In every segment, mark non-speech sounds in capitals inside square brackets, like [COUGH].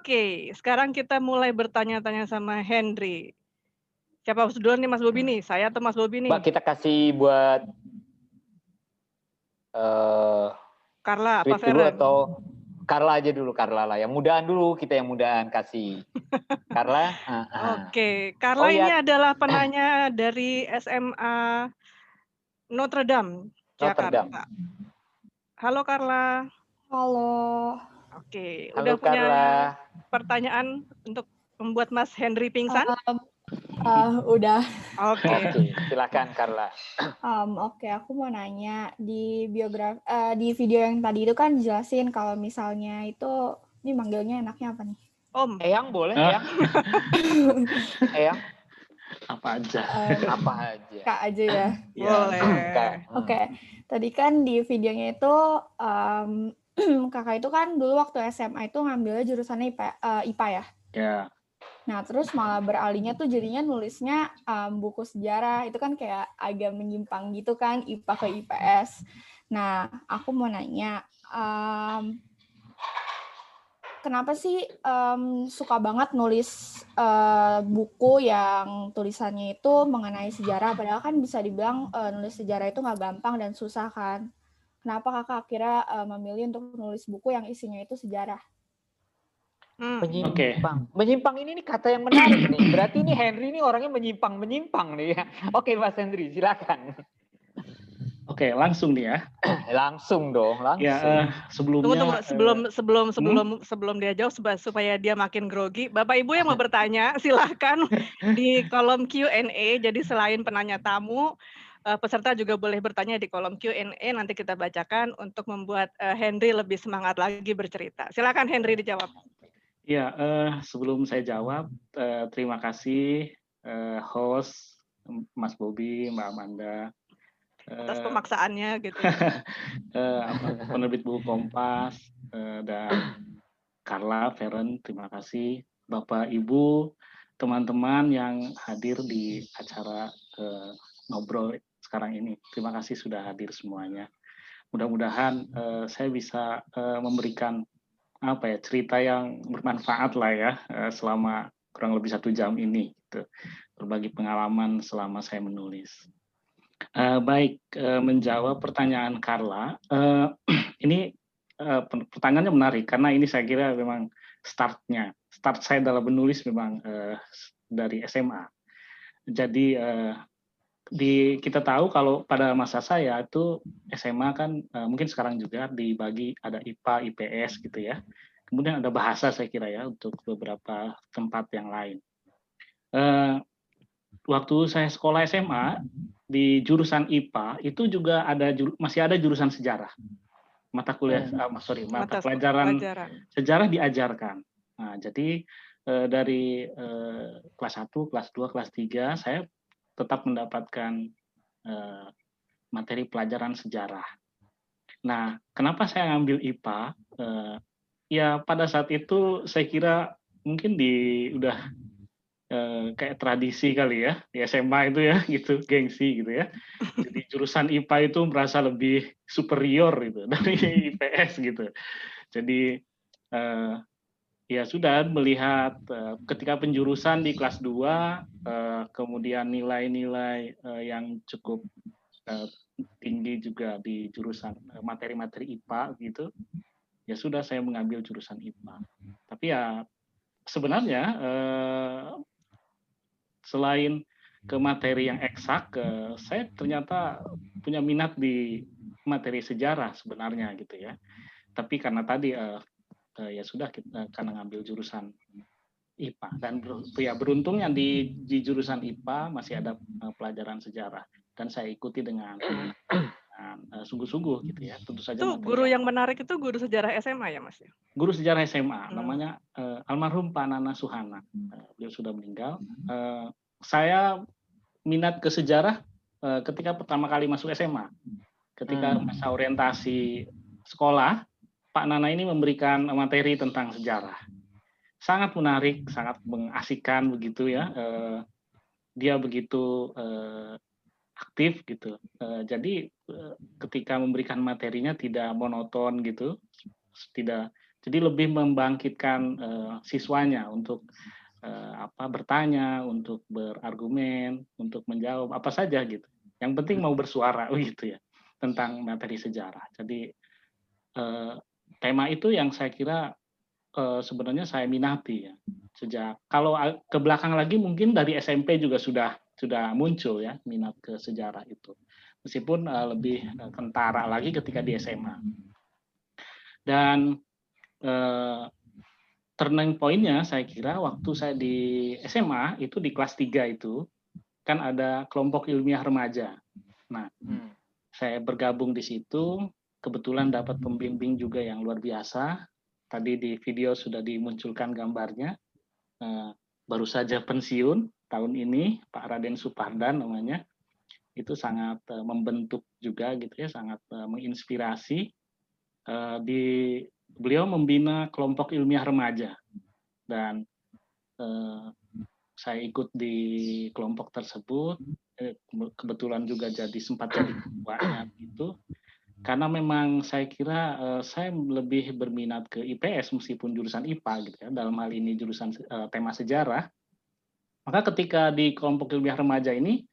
Oke, sekarang kita mulai bertanya-tanya sama Henry. Siapa duluan nih Mas Bobi nih? Saya atau Mas Bobi nih? Mbak kita kasih buat uh, Carla apa dulu atau Carla aja dulu Carla lah. Yang mudahan dulu kita yang mudahan kasih. [LAUGHS] Carla. Uh, uh. Oke, Carla oh, ini ya. adalah penanya dari SMA Notre Dame, Jakarta. Notre Dame. Halo Carla. Halo. Oke, Halo, udah punya Carla. pertanyaan untuk membuat Mas Henry pingsan? Um, uh, udah. Oke. Okay. silakan Carla. Um, Oke, okay, aku mau nanya di biografi uh, di video yang tadi itu kan jelasin kalau misalnya itu ini manggilnya enaknya apa nih? Om. Eyang boleh, Eyang. [LAUGHS] Eyang apa aja um, apa aja kak aja ya, ya. boleh oke okay. tadi kan di videonya itu um, [CLEARS THROAT] kakak itu kan dulu waktu SMA itu ngambilnya jurusan IPA, uh, IPA ya? Ya. Nah terus malah beralihnya tuh jadinya nulisnya um, buku sejarah. Itu kan kayak agak menyimpang gitu kan IPA ke IPS nah aku mau nanya um, kenapa sih um, suka banget nulis uh, buku yang tulisannya itu mengenai sejarah? Padahal kan bisa dibilang uh, nulis sejarah itu nggak gampang dan susah kan kenapa kakak akhirnya uh, memilih untuk nulis buku yang isinya itu sejarah Hmm. Menyimpang. Okay. Menyimpang ini nih kata yang menarik nih. Berarti ini Henry ini orangnya menyimpang menyimpang nih ya. Oke Mas Henry, silakan. Oke, langsung nih ya. langsung dong, langsung. Ya, uh, sebelumnya tunggu, tunggu. sebelum uh, sebelum sebelum hmm? sebelum dia jauh supaya dia makin grogi, Bapak Ibu yang mau bertanya [LAUGHS] silahkan di kolom Q&A. Jadi selain penanya tamu, uh, peserta juga boleh bertanya di kolom Q&A nanti kita bacakan untuk membuat uh, Henry lebih semangat lagi bercerita. Silakan Henry dijawab. Ya, uh, sebelum saya jawab, uh, terima kasih uh, host Mas Bobi, Mbak Amanda atas pemaksaannya gitu. [LAUGHS] uh, penerbit buku Kompas uh, dan Carla, Feren, terima kasih. Bapak, Ibu, teman-teman yang hadir di acara uh, ngobrol sekarang ini. Terima kasih sudah hadir semuanya. Mudah-mudahan uh, saya bisa uh, memberikan apa ya cerita yang bermanfaat lah ya uh, selama kurang lebih satu jam ini. Gitu. Berbagi pengalaman selama saya menulis. Uh, baik, uh, menjawab pertanyaan Carla, uh, [CLEARS THROAT] ini uh, pertanyaannya menarik karena ini saya kira memang startnya, start saya dalam menulis memang uh, dari SMA. Jadi uh, di kita tahu kalau pada masa saya itu SMA kan uh, mungkin sekarang juga dibagi ada IPA, IPS gitu ya. Kemudian ada bahasa saya kira ya untuk beberapa tempat yang lain. Uh, waktu saya sekolah SMA di jurusan IPA itu juga ada masih ada jurusan sejarah mata kuliah hmm. uh, sorry mata, mata pelajaran, pelajaran sejarah diajarkan nah jadi uh, dari kelas 1 kelas 2 kelas 3 saya tetap mendapatkan uh, materi pelajaran sejarah. Nah kenapa saya ngambil IPA uh, ya pada saat itu saya kira mungkin di udah eh, kayak tradisi kali ya di SMA itu ya [LAUGHS] gitu gengsi gitu ya. Jadi jurusan IPA itu merasa lebih superior gitu [LAUGHS] dari IPS gitu. Jadi eh, ya sudah melihat eh, ketika penjurusan di kelas 2 eh, kemudian nilai-nilai eh, yang cukup tinggi juga di jurusan materi-materi IPA gitu ya sudah saya mengambil jurusan IPA tapi ya sebenarnya selain ke materi yang eksak, saya ternyata punya minat di materi sejarah sebenarnya gitu ya. Tapi karena tadi uh, uh, ya sudah kita karena ngambil jurusan IPA dan ber, ya beruntungnya di di jurusan IPA masih ada uh, pelajaran sejarah dan saya ikuti dengan sungguh-sungguh gitu ya. Tentu saja. Itu guru yang menarik itu guru sejarah SMA ya Mas ya? Guru sejarah SMA hmm. namanya uh, almarhum Pak Nana Suhana. Uh, beliau sudah meninggal. Uh, saya minat ke sejarah uh, ketika pertama kali masuk SMA. Ketika hmm. masa orientasi sekolah, Pak Nana ini memberikan materi tentang sejarah. Sangat menarik, sangat mengasihkan begitu ya. Uh, dia begitu uh, aktif gitu. Uh, jadi ketika memberikan materinya tidak monoton gitu, tidak Jadi lebih membangkitkan siswanya untuk apa bertanya, untuk berargumen, untuk menjawab apa saja gitu. Yang penting mau bersuara [LAUGHS] gitu ya tentang materi sejarah. Jadi tema itu yang saya kira uh, sebenarnya saya minati ya. Sejak kalau ke belakang lagi mungkin dari SMP juga sudah sudah muncul ya minat ke sejarah itu. Meskipun uh, lebih uh, kentara lagi ketika di SMA dan uh, turning pointnya saya kira waktu saya di SMA itu di kelas 3 itu kan ada kelompok ilmiah remaja. Nah hmm. saya bergabung di situ kebetulan dapat pembimbing juga yang luar biasa. Tadi di video sudah dimunculkan gambarnya. Uh, baru saja pensiun tahun ini Pak Raden Supardan namanya. Itu sangat uh, membentuk juga gitu ya sangat uh, menginspirasi. Di beliau membina kelompok ilmiah remaja. Dan saya ikut di kelompok tersebut. Kebetulan juga jadi sempat jadi ketuanya gitu karena memang saya kira uh, saya lebih berminat ke IPS meskipun jurusan IPA gitu ya dalam hal ini jurusan uh, tema sejarah. Maka ketika di kelompok ilmiah remaja ini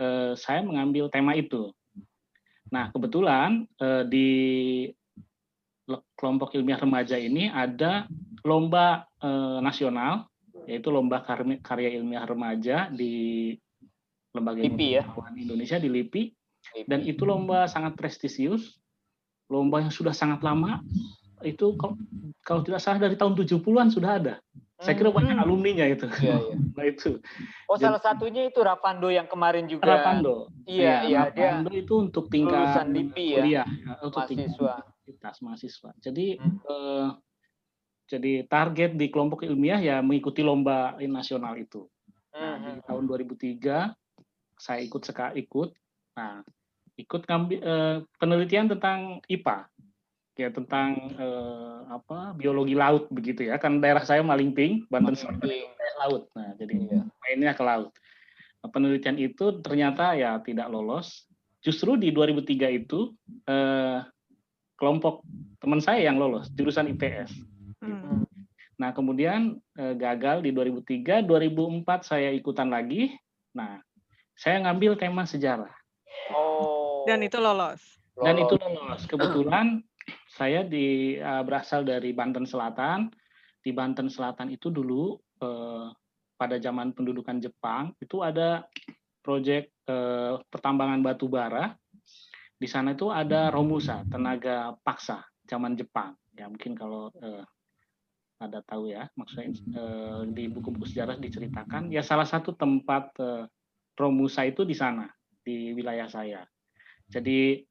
uh, saya mengambil tema itu. Nah kebetulan uh, di kelompok ilmiah remaja ini ada lomba uh, nasional yaitu lomba karya ilmiah remaja di lembaga LIPI ya? Indonesia di LIPI dan itu lomba sangat prestisius, lomba yang sudah sangat lama. Itu kalau, kalau tidak salah dari tahun 70-an sudah ada. Saya kira banyak hmm. alumninya itu. Iya, iya. [LAUGHS] Nah, itu. Oh, Jadi, salah satunya itu Rapando yang kemarin juga. Rapando. Iya, iya, Rapando dia itu untuk tingkat lulusan LIPI ya. Kuliah, ya, untuk mahasiswa. Tingkat mahasiswa. Jadi hmm. eh, jadi target di kelompok ilmiah ya mengikuti lomba nasional itu. Nah, hmm. di tahun 2003 saya ikut seka ikut. Nah, ikut ngambil eh, penelitian tentang IPA ya tentang eh, apa biologi laut begitu ya. Kan daerah saya Malingping Banten Selatan. Laut. Nah jadi iya. mainnya ke laut. Nah, penelitian itu ternyata ya tidak lolos. Justru di 2003 itu eh, kelompok teman saya yang lolos jurusan IPS hmm. nah kemudian eh, gagal di 2003 2004 saya ikutan lagi. Nah saya ngambil tema sejarah. Oh dan itu lolos. Dan itu lolos. Kebetulan saya di uh, berasal dari Banten Selatan. Di Banten Selatan itu dulu uh, pada zaman pendudukan Jepang itu ada proyek uh, pertambangan batu bara. Di sana itu ada Romusa, tenaga paksa zaman Jepang. Ya mungkin kalau uh, ada tahu ya, maksudnya uh, di buku-buku sejarah diceritakan ya salah satu tempat uh, Romusa itu di sana di wilayah saya. Jadi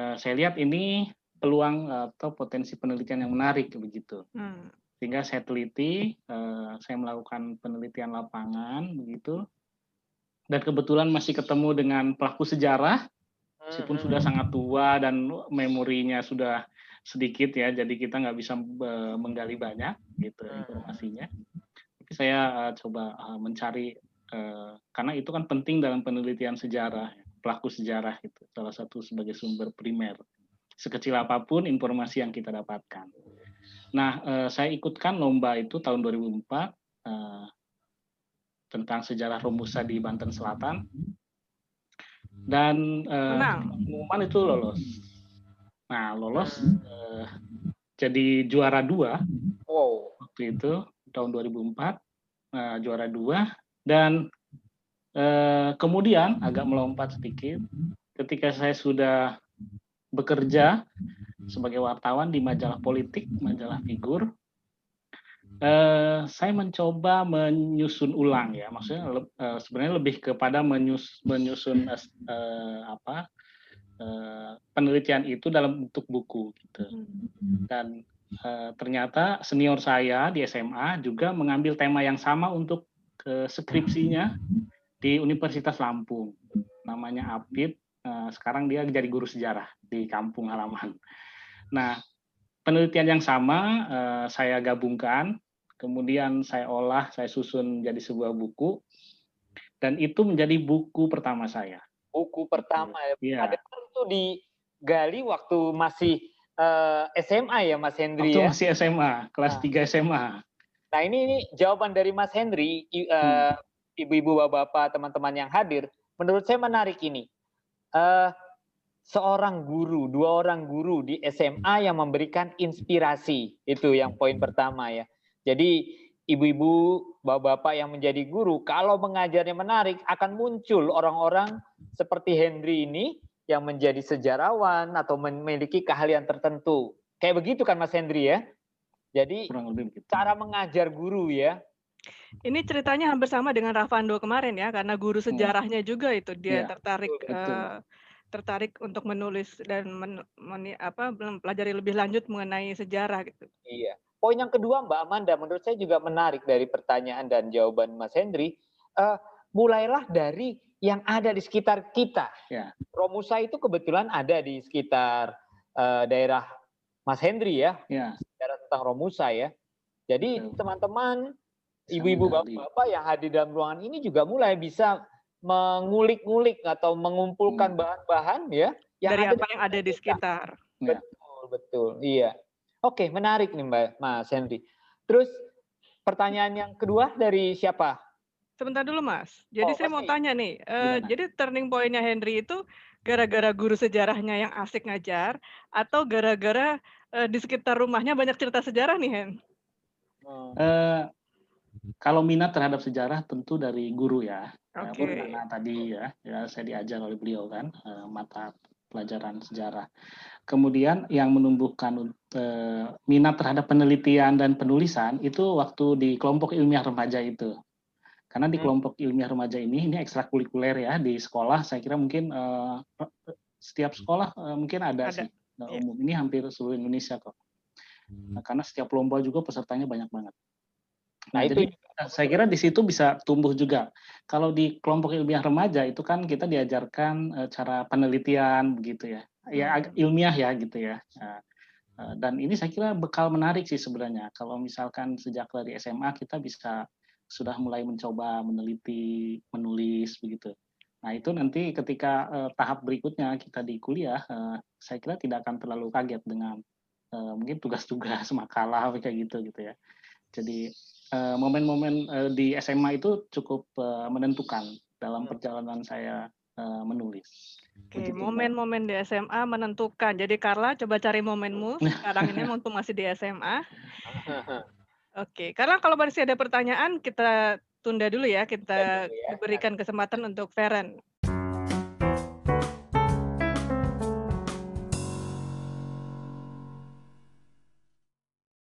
uh, saya lihat ini peluang atau potensi penelitian yang menarik begitu. Hmm. Sehingga saya teliti, uh, saya melakukan penelitian lapangan begitu. Dan kebetulan masih ketemu dengan pelaku sejarah, meskipun hmm. sudah sangat tua dan memorinya sudah sedikit ya, jadi kita nggak bisa uh, menggali banyak gitu hmm. informasinya. Tapi saya uh, coba uh, mencari uh, karena itu kan penting dalam penelitian sejarah pelaku sejarah itu salah satu sebagai sumber primer sekecil apa pun informasi yang kita dapatkan. Nah, eh, saya ikutkan lomba itu tahun 2004 eh, tentang sejarah Romusa di Banten Selatan dan eh, pengumuman itu lolos. Nah, lolos eh, jadi juara dua wow. waktu itu tahun 2004 eh, juara dua dan kemudian agak melompat sedikit, ketika saya sudah bekerja sebagai wartawan di majalah politik, majalah figur, eh, saya mencoba menyusun ulang ya, maksudnya eh, sebenarnya lebih kepada menyus, menyusun eh, apa eh, penelitian itu dalam bentuk buku gitu. Dan eh, ternyata senior saya di SMA juga mengambil tema yang sama untuk skripsinya di Universitas Lampung. Namanya Apit. Eh, sekarang dia jadi guru sejarah di kampung halaman. Nah, penelitian yang sama eh, saya gabungkan, kemudian saya olah, saya susun jadi sebuah buku, dan itu menjadi buku pertama saya. Buku pertama ya. ya. Ada itu digali waktu masih uh, eh, SMA ya Mas Hendri Waktu ya? masih SMA, kelas nah. 3 SMA. Nah ini, ini jawaban dari Mas Hendri, uh, hmm. Ibu-ibu, bapak-bapak, teman-teman yang hadir. Menurut saya menarik ini. Uh, seorang guru, dua orang guru di SMA yang memberikan inspirasi. Itu yang poin pertama ya. Jadi ibu-ibu, bapak-bapak yang menjadi guru, kalau mengajarnya menarik, akan muncul orang-orang seperti Henry ini yang menjadi sejarawan atau memiliki keahlian tertentu. Kayak begitu kan Mas Henry ya? Jadi cara mengajar guru ya. Ini ceritanya hampir sama dengan Rafando kemarin ya, karena guru hmm. sejarahnya juga itu dia ya, tertarik betul. Uh, tertarik untuk menulis dan men, men, apa pelajari lebih lanjut mengenai sejarah gitu. Iya. Poin yang kedua Mbak Amanda menurut saya juga menarik dari pertanyaan dan jawaban Mas Hendri. Uh, mulailah dari yang ada di sekitar kita. Ya. Romusa itu kebetulan ada di sekitar uh, daerah Mas Hendri ya. ya. Sejarah tentang Romusa ya. Jadi teman-teman, ibu-ibu, bapak-bapak yang hadir dalam ruangan ini juga mulai bisa mengulik-ngulik atau mengumpulkan hmm. bahan-bahan ya yang dari ada apa yang ada di sekitar. Ya. Betul, betul. Iya. Oke, menarik nih Mbak Mas Henry. Terus pertanyaan yang kedua dari siapa? Sebentar dulu Mas. Jadi oh, saya mau tanya nih, uh, jadi turning pointnya Henry itu gara-gara guru sejarahnya yang asik ngajar atau gara-gara uh, di sekitar rumahnya banyak cerita sejarah nih Hen? Uh, kalau minat terhadap sejarah tentu dari guru ya. Okay. karena tadi ya, ya saya diajar oleh beliau kan uh, mata pelajaran sejarah. Kemudian yang menumbuhkan uh, minat terhadap penelitian dan penulisan itu waktu di kelompok ilmiah remaja itu. Karena di hmm. kelompok ilmiah remaja ini ini ekstrakurikuler ya di sekolah saya kira mungkin uh, setiap sekolah uh, mungkin ada, ada. sih. Nah, umum ini hampir seluruh Indonesia kok. Nah, karena setiap lomba juga pesertanya banyak banget. Nah, nah jadi saya kira di situ bisa tumbuh juga. Kalau di kelompok ilmiah remaja itu kan kita diajarkan uh, cara penelitian begitu ya, ya hmm. ilmiah ya gitu ya. Uh, dan ini saya kira bekal menarik sih sebenarnya. Kalau misalkan sejak dari SMA kita bisa sudah mulai mencoba meneliti, menulis begitu. Nah itu nanti ketika uh, tahap berikutnya kita di kuliah, saya kira tidak akan terlalu kaget dengan mungkin tugas-tugas [LAUGHS] makalah kayak gitu gitu ya. Jadi momen-momen uh, uh, di SMA itu cukup uh, menentukan dalam hmm. perjalanan saya uh, menulis. Oke, momen-momen di SMA menentukan. Jadi Carla coba cari momenmu [LAUGHS] sekarang ini waktu masih di SMA. [LAUGHS] Oke, karena kalau masih ada pertanyaan kita tunda dulu ya, kita ya. berikan kesempatan untuk Feren.